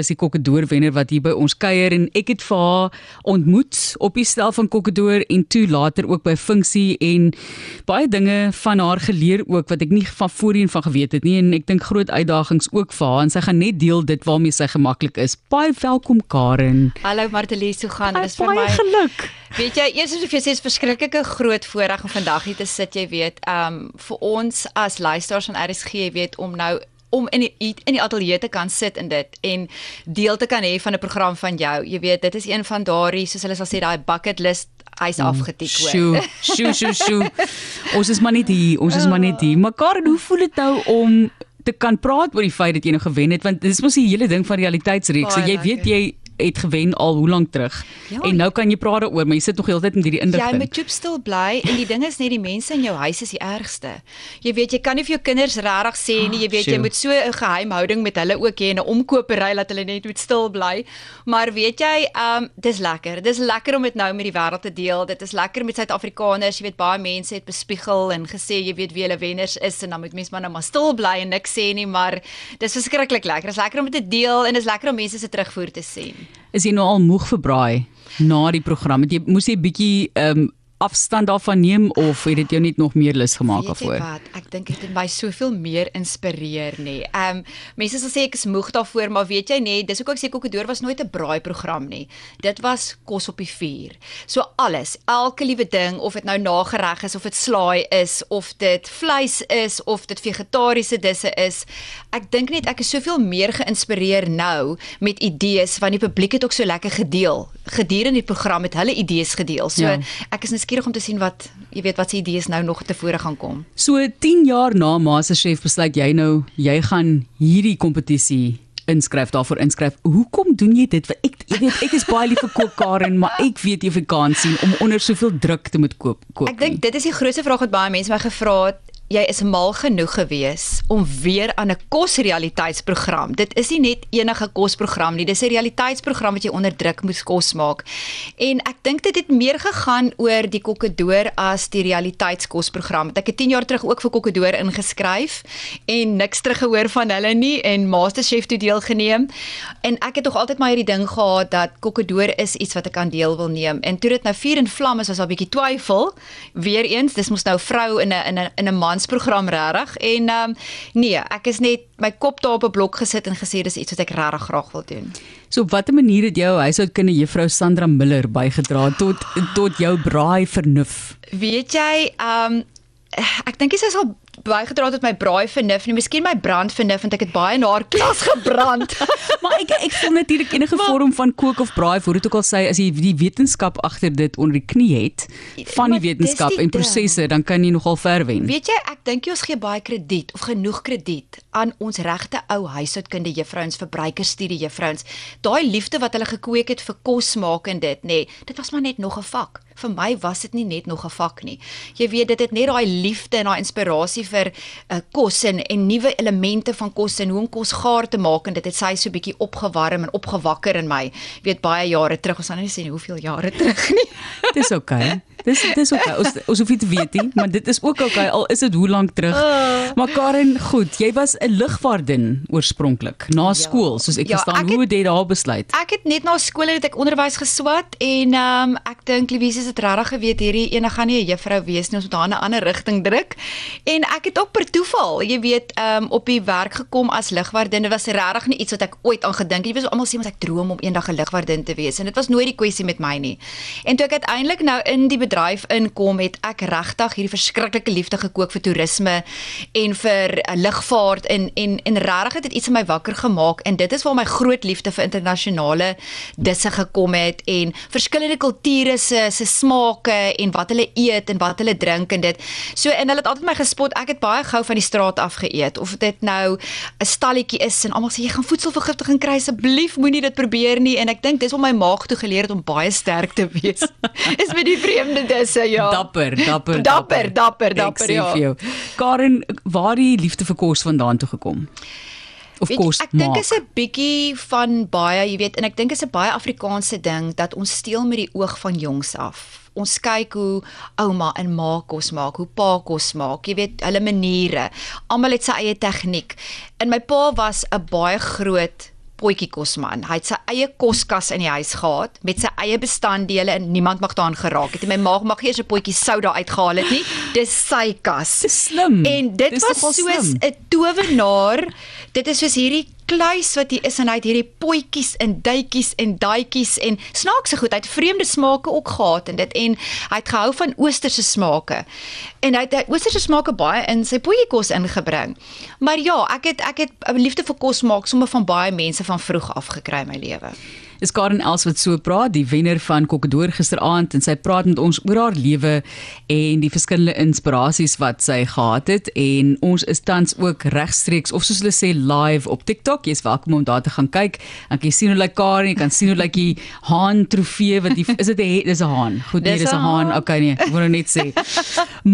is die kokkedoor wenner wat hier by ons kuier en ek het vir haar ontmoet op die stel van kokkedoor en toe later ook by funksie en baie dinge van haar geleer ook wat ek nie van voorheen van geweet het nie en ek dink groot uitdagings ook vir haar en sy gaan net deel dit waarmee sy gemaklik is. Baie welkom Karen. Hallo Martelies, hoe gaan dit? Dis vir my geluk. Weet jy, eers as of jy sê is verskriklike groot voorreg om vandag hier te sit, jy weet, um vir ons as luisteraars van RSG, jy weet, om nou om in die in die ateljee te kan sit in dit en deel te kan hê van 'n program van jou. Jy weet, dit is een van daardie soos hulle sal sê daai bucket list hy's mm, afgetik hoor. Sjoe, sjoe, sjoe. Ons is maar net hier, ons is maar net hier. Maar Karen, hoe voel dit nou om te kan praat oor die feit dat jy nou gewen het want dis mos die hele ding van realiteitsreeks. So jy weet jy het gewen al hoe lank terug. Ja, en nou kan jy praat daaroor, maar jy sit nog heeltyd met hierdie indigting. Jy moet chop stil bly en die ding is net die mense in jou huis is die ergste. Jy weet jy kan nie vir jou kinders regtig sê nie, jy weet jy moet so 'n geheimhouding met hulle ook hê en 'n omkopery dat hulle net moet stil bly. Maar weet jy, um dis lekker. Dis lekker om dit nou met die wêreld te deel. Dit is lekker met Suid-Afrikaners. Jy weet baie mense het bespiegel en gesê jy weet wie hulle wenners is en dan moet mense maar nou maar stil bly en niks sê nie, maar dis verskriklik lekker. Dit is lekker om dit te deel en dit is lekker om mense se terugvoer te sien is jy nou al moeg verbraai na die program? Het jy moes jy bietjie ehm um, afstand daarvan neem of het dit jou net nog meer lus gemaak daarvoor? Wat ek dink dit het my soveel meer inspireer nê. Ehm um, mense sal sê ek is moeg daarvoor, maar weet jy nê, dis hoekom ek sê Kokkedoor was nooit 'n braai program nie. Dit was kos op die vuur. So alles, elke liewe ding of dit nou nagereg is of dit slaai is of dit vleis is of dit vegetariese disse is. Ek dink net ek is soveel meer geïnspireer nou met idees want die publiek het ook so lekker gedeel. Gedurende die program het hulle idees gedeel. So ja. ek is net nuuskierig om te sien wat jy weet wat se idees nou nog tevore gaan kom. So 10 jaar na MasterChef besluit jy nou jy gaan hierdie kompetisie inskryf daarvoor inskryf. Hoekom doen jy dit? Ek ek weet ek is baie lief vir kook Karen, maar ek weet jy vir kan sien om onder soveel druk te moet koop kook. Ek dink dit is die grootste vraag wat baie mense my gevra het jy is mal genoeg gewees om weer aan 'n kosrealiteitsprogram. Dit is nie net enige kosprogram nie, dis 'n realiteitsprogram wat jy onder druk moet kos maak. En ek dink dit het meer gegaan oor die kokkedoor as die realiteitskosprogram. Ek het 10 jaar terug ook vir kokkedoor ingeskryf en niks teruggehoor van hulle nie en MasterChef toe deelgeneem. En ek het tog altyd maar hierdie ding gehad dat kokkedoor is iets wat ek aan deel wil neem. En toe dit nou vuur en vlam is, was daar 'n bietjie twyfel. Weereens, dis mos nou vrou in 'n in 'n in 'n man dansprogram regtig en ehm um, nee, ek is net my kop daar op 'n blok gesit en gesê dis iets wat ek regtig graag wil doen. So op watter manier het jou huishoudkundige juffrou Sandra Miller bygedra tot tot jou braai vernuf? Weet jy, ehm um, ek dink sy sal bygedra tot my braai vernuf nie, miskien my brand vernuf want ek het baie na haar klas gebrand. maar ek ek voel natuurlik enige maar, vorm van kook of braai, voor dit ook al sê as jy die wetenskap agter dit onder die knie het van die wetenskap die en prosesse, dan kan jy nogal ver wen. Weet jy, ek dink jy ons gee baie krediet of genoeg krediet aan ons regte ou huishoudkundige juffrouens, verbruikerstudie juffrouens. Daai liefde wat hulle gekweek het vir kos maak en dit, nê, nee, dit was maar net nog 'n vak vir my was dit nie net nog 'n vak nie. Jy weet dit het net daai liefde en daai inspirasie vir uh, kos en en nuwe elemente van kos en hoe om kos gaar te maak en dit het sy so bietjie opgewarm en opgewakker in my. Jy weet baie jare terug, ons gaan nie sê hoeveel jare terug nie. Dis oké. Okay. Dis dis ook okay. ons ons hoef nie te weet nie, maar dit is ook oké okay, al is dit hoe lank terug. Uh, maar Karen, goed, jy was 'n lugvaardin oorspronklik na ja, skool, soos ek ja, verstaan. Ek hoe het jy daar besluit? Ek het net na skool het ek onderwys geswat en ehm um, ek dink Louise het regtig geweet hierdie ene gaan nie 'n juffrou wees nie, ons moet haar in 'n ander rigting druk. En ek het ook per toeval, jy weet, ehm um, op die werk gekom as lugvaardin. Dit was regtig nie iets wat ek ooit aan gedink het. Jy weet, almal sê mos ek droom om eendag 'n lugvaardin te wees en dit was nooit die kwessie met my nie. En toe ek uiteindelik nou in die bedryf inkom, het ek regtig hierdie verskriklike liefde gekook vir toerisme en vir uh, lugvaart en en en regtig het dit iets in my wakker gemaak en dit is waar my groot liefde vir internasionale disse gekom het en verskillende kulture se se smake en wat hulle eet en wat hulle drink en dit. So en hulle het altyd my gespot. Ek het baie gou van die straat af geëet of dit nou 'n stalletjie is en almal sê jy gaan voedselvergiftiging kry asseblief moenie dit probeer nie en ek dink dis om my maag toe geleer het om baie sterk te wees. is met die vreemde mense, ja. Dapper, dapper. Dapper, dapper, dapper, ja. Karen, waar die liefde vir kos vandaan toe gekom? Of weet, kos ek dink is 'n bietjie van baie, jy weet, en ek dink is 'n baie Afrikaanse ding dat ons steel met die oog van jongs af. Ons kyk hoe ouma en ma kos maak, hoe pa kos maak, jy weet, hulle maniere. Almal het sy eie tegniek. En my pa was 'n baie groot potjie kosman. Hy het sy eie koskas in die huis gehad met sy eie bestanddele en niemand mag daaraan geraak het. En my ma mag nie eers 'n potjie soda uitgehaal het nie. Dis sy kas. Dis slim. En dit Dis was soos. 'n towenaar. Dit is soos hierdie kluis wat hier is en hy het hierdie potjies en duitjies en daadjies en snaakse goed. Hy het vreemde smake ook gehad en dit en hy het gehou van oosterse smake. En hy het hy oosterse smake baie in sy potjiekos ingebring. Maar ja, ek het ek het 'n liefde vir kos maak sommer van baie mense van vroeg af gekry in my lewe. Is Karen Els wat so praat, die wenner van Kokkedoor gisteraand en sy praat met ons oor haar lewe en die verskillende inspirasies wat sy gehad het en ons is tans ook regstreeks of soos hulle sê live op TikTok. Jy's welkom om daar te gaan kyk. Dan kan jy sien hoe lyk Karen, jy kan sien hoe lyk die haan trofee wat die is dit 'n dis 'n haan. Goed, nee, Dis 'n haan. Okay nee, ek wil nou net sê.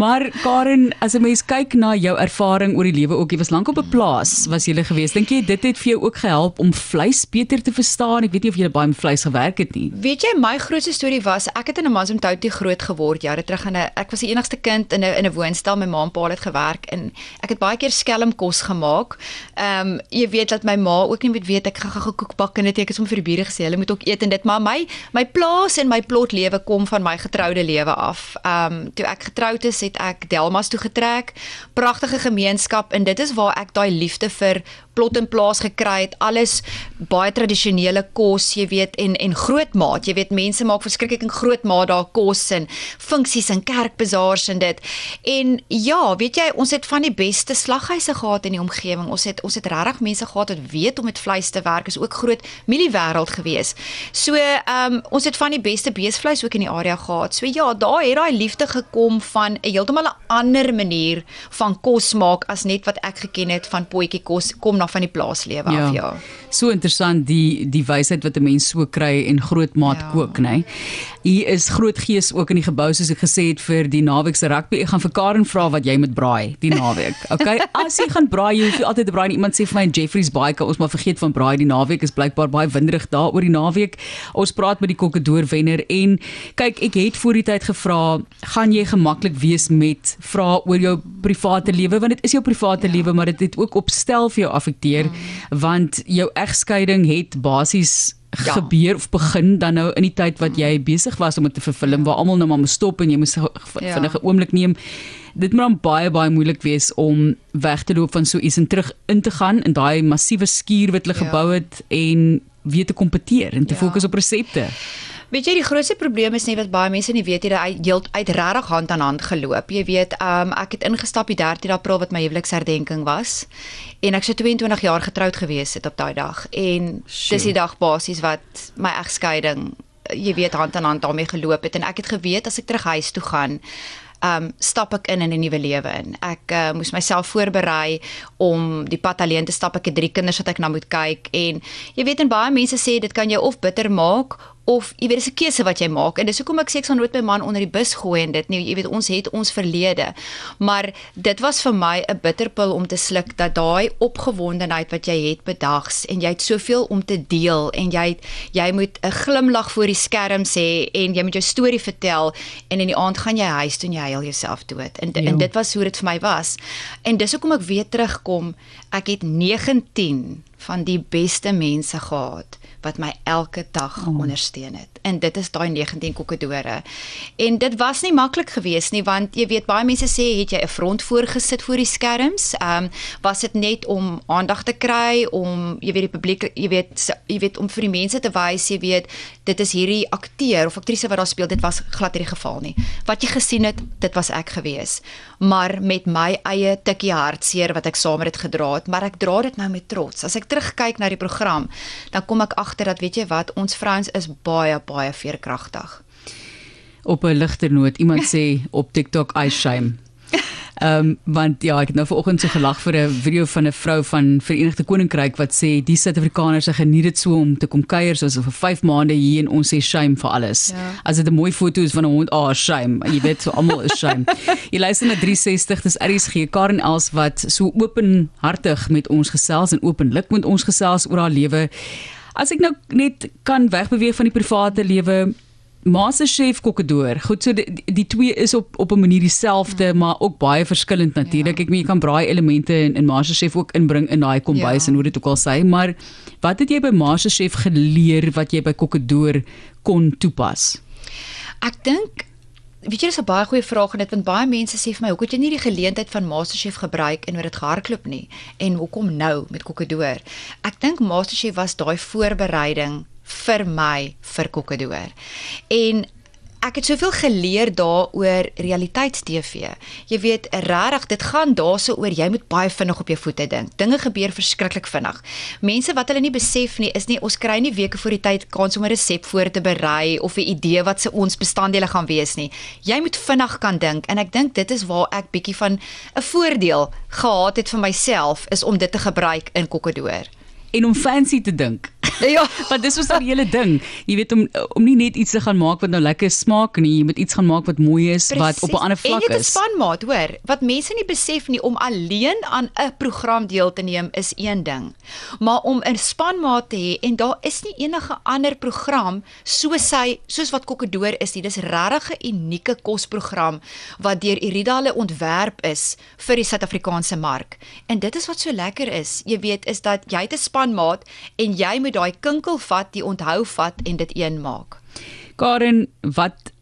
Maar Karen, as 'n mens kyk na jou ervaring oor die lewe ook, jy was lank op 'n plaas, was jy gewees. Dink jy dit het vir jou ook gehelp om vleis beter te verstaan? Ek weet nie of jy baie met vleis gewerk het nie. Weet jy my grootste storie was ek het in 'n Mansumtoutie groot geword jare terug in 'n ek was die enigste kind in 'n in 'n woonstel my ma en pa het gewerk en ek het baie keer skelmkos gemaak. Ehm um, jy weet dat my ma ook nie moet weet ek gaan gou koek bak en dit ek het sommer vir die bure gesê hulle moet ook eet en dit maar my my plaas en my plot lewe kom van my getroude lewe af. Ehm um, toe ek getroud is het ek Delmas toe getrek. Pragtige gemeenskap en dit is waar ek daai liefde vir plot en plaas gekry het. Alles baie tradisionele kos, jy weet, en en grootmaat. Jy weet mense maak verskriklik in grootmaat daar kos en funksies en kerkbazaars en dit. En ja, weet jy, ons het van die beste slaghuise gehad in die omgewing. Ons het ons het regtig mense gehad wat weet om met vleis te werk. Is ook groot mieliewêreld gewees. So, ehm um, ons het van die beste beesvleis ook in die area gehad. So ja, daar het daai liefde gekom van 'n heeltemal 'n ander manier van kos maak as net wat ek geken het van potjie kos kom na van die plaaslewe af, ja. So interessant die die wysheid wat 'n mens so kry en grootmaat Ja. kook, nê. Hier is groot gees ook in die gebou soos ek gesê het vir die naweek se rugby. Ek gaan vir Karen vra wat jy moet braai die naweek. Okay, as jy gaan braai, jy hoef nie altyd te braai. Iemand sê vir my Jeffrey's baie kan ons maar vergeet van braai die naweek is blykbaar baie winderig daar oor die naweek. Ons praat met die kokkedoor wenner en kyk, ek het voor die tyd gevra, gaan jy gemaklik wees met vra oor jou private lewe want dit is jou private ja. lewe, maar dit het ook op stel vir jou affekteer mm. want jou egskeiding het basies Ja. ja. gebeur of begin dan nou in die tyd wat jy besig was om dit te vervilm waar almal nou maar moes stop en jy moes 'n Ja. vinnige oomblik neem. Dit moet dan baie baie moeilik wees om weg te loop van so iets en terug in te gaan in daai massiewe skuur wat hulle Ja. ja. gebou het en weer te kompeteer en te Ja. ja. fokus op resepte. Weet jy die grootste probleem is nie wat baie mense nie weet jy dat hy heelt uit regtig hand aan hand geloop. Jy weet, um, ek het ingestap die 13 April wat my huweliksherdenking was en ek sou 22 jaar getroud gewees het op daai dag en Sjoe. dis die dag basies wat my egskeiding jy weet hand aan hand daarmee geloop het en ek het geweet as ek terug huis toe gaan um stap ek in in 'n nuwe lewe in. Ek uh, moes myself voorberei om die pad alleen te stap. Ek het drie kinders wat ek na moet kyk en jy weet en baie mense sê dit kan jou of bitter maak of jy weet dis 'n keuse wat jy maak. En dis hoekom ek sê ek sal nooit my man onder die bus gooi en dit nie jy weet ons het ons verlede. Maar dit was vir my 'n bitterpil om te sluk dat daai opgewondenheid wat jy het bedags en jy het soveel om te deel en jy het, jy moet 'n glimlag voor die skerm sê en jy moet jou storie vertel en in die aand gaan jy huis toe en jy huil jouself dood. En, Ja. en dit was hoe dit vir my was. En dis hoekom ek weer terugkom. Ek het 19 van die beste mense gehad wat my elke dag oh. ondersteun het. En dit is daai 19 kokkedore. En dit was nie maklik geweest nie want jy weet baie mense sê het jy 'n front voorgesit voor die skerms? Ehm um, was dit net om aandag te kry om jy weet die publiek jy weet jy weet om vir die mense te wys jy weet dit is hierdie akteur of aktrise wat daar speel dit was glad nie die geval nie. Wat jy gesien het, dit was ek gewees. Maar met my eie tikkie hartseer wat ek saam met dit gedra het, maar ek dra dit nou met trots. As ek terugkyk na die program, dan kom ek agter dat weet jy wat, ons vrouens is baie baie veerkragtig. Op 'n ligter noot, iemand sê op TikTok I shame. Ehm um, want ja, ek het nou vanoggend so gelag vir 'n video van 'n vrou van Verenigde Koninkryk wat sê die Suid-Afrikaners se geniet dit so om te kom kuier soos vir 5 maande hier en ons sê shame vir alles. Ja. As dit 'n mooi foto is van 'n hond, ah, oh, shame. Jy weet so almal is shame. Jy luister na 360, dis RSG Karen Els wat so openhartig met ons gesels en openlik met ons gesels oor haar lewe. As ek nou net kan wegbeweeg van die private lewe, Masterchef Kokkedoor. Goed, so die, die twee is op op 'n manier dieselfde, mm. maar ook baie verskillend natuurlik. Ja. Ek meen jy kan braai elemente in, in Masterchef ook inbring in daai kombuis ja. en hoe dit ook al sê, maar wat het jy by Masterchef geleer wat jy by Kokkedoor kon toepas? Ek dink Weet jy dis 'n baie goeie vraag en dit want baie mense sê vir my hoekom het jy nie die geleentheid van Masterchef gebruik en oor dit gehardloop nie en hoekom nou met Kokkedoor? Ek dink Masterchef was daai voorbereiding vir my vir Kokkedoor. En ek het soveel geleer daaroor realiteits-TV. Jy weet, regtig, dit gaan daarso oor jy moet baie vinnig op jou voete dink. Dinge gebeur verskriklik vinnig. Mense wat hulle nie besef nie, is nie ons kry nie weke voor die tyd kans om 'n resep voor te berei of 'n idee wat se ons bestanddele gaan wees nie. Jy moet vinnig kan dink en ek dink dit is waar ek bietjie van 'n voordeel gehad het vir myself is om dit te gebruik in Kokkedoor en om fancy te dink. Ja, want dis was die hele ding. Jy weet om om nie net iets te gaan maak wat nou lekker smaak nie, jy moet iets gaan maak wat mooi is, Precies. wat op 'n ander vlak is. En het 'n spanmaat, hoor. Wat mense nie besef nie om alleen aan 'n program deel te neem is een ding. Maar om 'n spanmaat te hê en daar is nie enige ander program soos hy soos wat Kokkedoor is nie. Dis regtig 'n unieke kosprogram wat deur Irida hulle ontwerp is vir die Suid-Afrikaanse mark. En dit is wat so lekker is. Jy weet, is dat jy 'n spanmaat en jy moet daai kinkel vat, die onthou vat en dit een maak. Karen, wat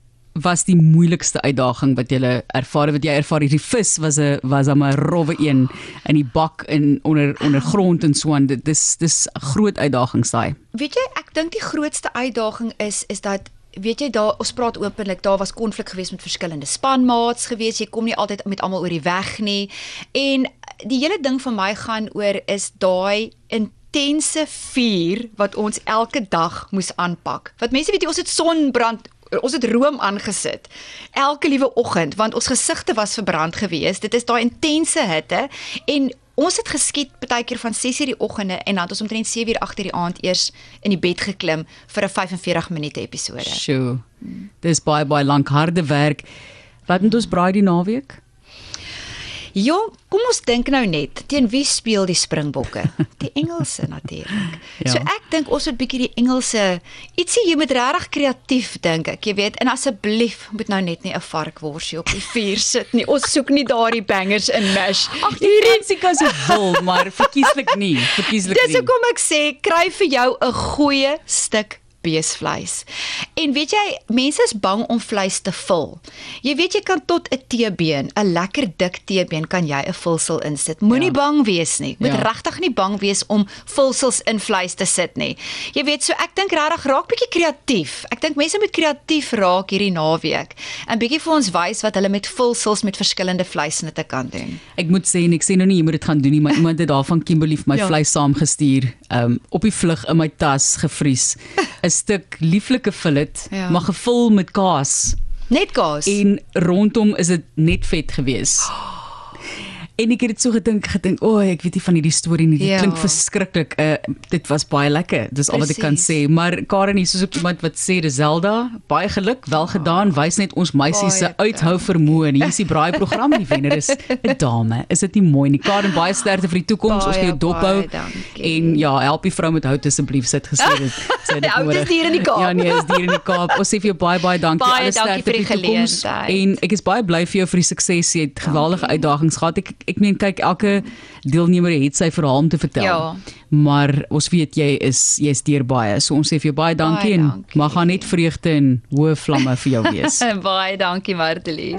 was die moeilikste uitdaging wat jy ervaar wat jy ervaar hierdie vis was 'n was 'n rowwe een in die bak in onder onder grond en so aan dit dis dis 'n groot uitdaging saai. Weet jy, ek dink die grootste uitdaging is is dat weet jy daar ons praat openlik daar was konflik geweest met verskillende spanmaats geweest jy kom nie altyd met almal oor die weg nie en die hele ding vir my gaan oor is daai intense vuur wat ons elke dag moes aanpak. Wat mense weet ons het sonbrand ons het room aangesit elke liewe oggend want ons gesigte was verbrand geweest. Dit is daai intense hitte en ons het geskiet partykeer van 6:00 die oggende en dan het ons omtrent 7:00 agter die aand eers in die bed geklim vir 'n 45 minute episode. Sjoe. Dis baie baie lank harde werk. Wat moet ons braai die naweek? Ja, kom ons dink nou net, teen wie speel die Springbokke? Die Engelse natuurlik. Ja. So ek dink ons moet bietjie die Engelse ietsie jy moet regtig kreatief dink ek, jy weet. En asseblief moet nou net nie 'n varkworsie op die vuur sit nie. Ons soek nie daardie bangers in mash. Ag, hierdie sikas is vol, maar verkieslik nie, verkieslik nie. Dis hoekom ek sê kry vir jou 'n goeie stuk beesvleis. En weet jy, mense is bang om vleis te vul. Jy weet jy kan tot 'n teebeen, 'n lekker dik teebeen kan jy 'n vulsel insit. Moenie ja. bang wees nie. Moet ja. regtig nie bang wees om vulsels in vleis te sit nie. Jy weet, so ek dink regtig raak bietjie kreatief. Ek dink mense moet kreatief raak hierdie naweek en bietjie vir ons wys wat hulle met vulsels met verskillende vleisnette kan doen. Ek moet sê en ek sê nou nie jy moet dit gaan doen nie, maar iemand het daarvan Kimberley vir my ja. vleis saamgestuur, um op die vlug in my tas gevries. 'n stuk lieflike fillet, ja. maar gevul met kaas. Net kaas. En rondom is dit net vet gewees. Oh. En ek het dit so gedink, gedink, o, oh, ek weet nie van hierdie storie nie. Dit ja. klink verskriklik. Uh, dit was baie lekker. Dis al wat ek kan sê. Maar Karen hier soos op iemand wat sê Zelda, baie geluk, wel gedaan. Wys net ons meisie se uithou vermoë. Hier is die braai program en die wenner is 'n dame. Is dit nie mooi nie? Karen, baie sterkte vir die toekoms. Ons gaan jou dophou. En ja, help die vrou met hout asseblief sit gesê dit. Sê dit nou. Dis hier in die Kaap. Ja, nee, is hier in die Kaap. Ons sê vir jou baie baie dankie. Baie dankie vir die toekoms. En ek is baie bly vir jou vir die sukses. Jy het geweldige uitdagings gehad. Ek ek meen kyk elke deelnemer het sy verhaal om te vertel. Ja. Maar ons weet jy is jy's deur baie. So ons sê vir jou baie dankie, baie dankie. en mag gaan net vreugde en hoë vlamme vir jou wees. baie dankie Martelie.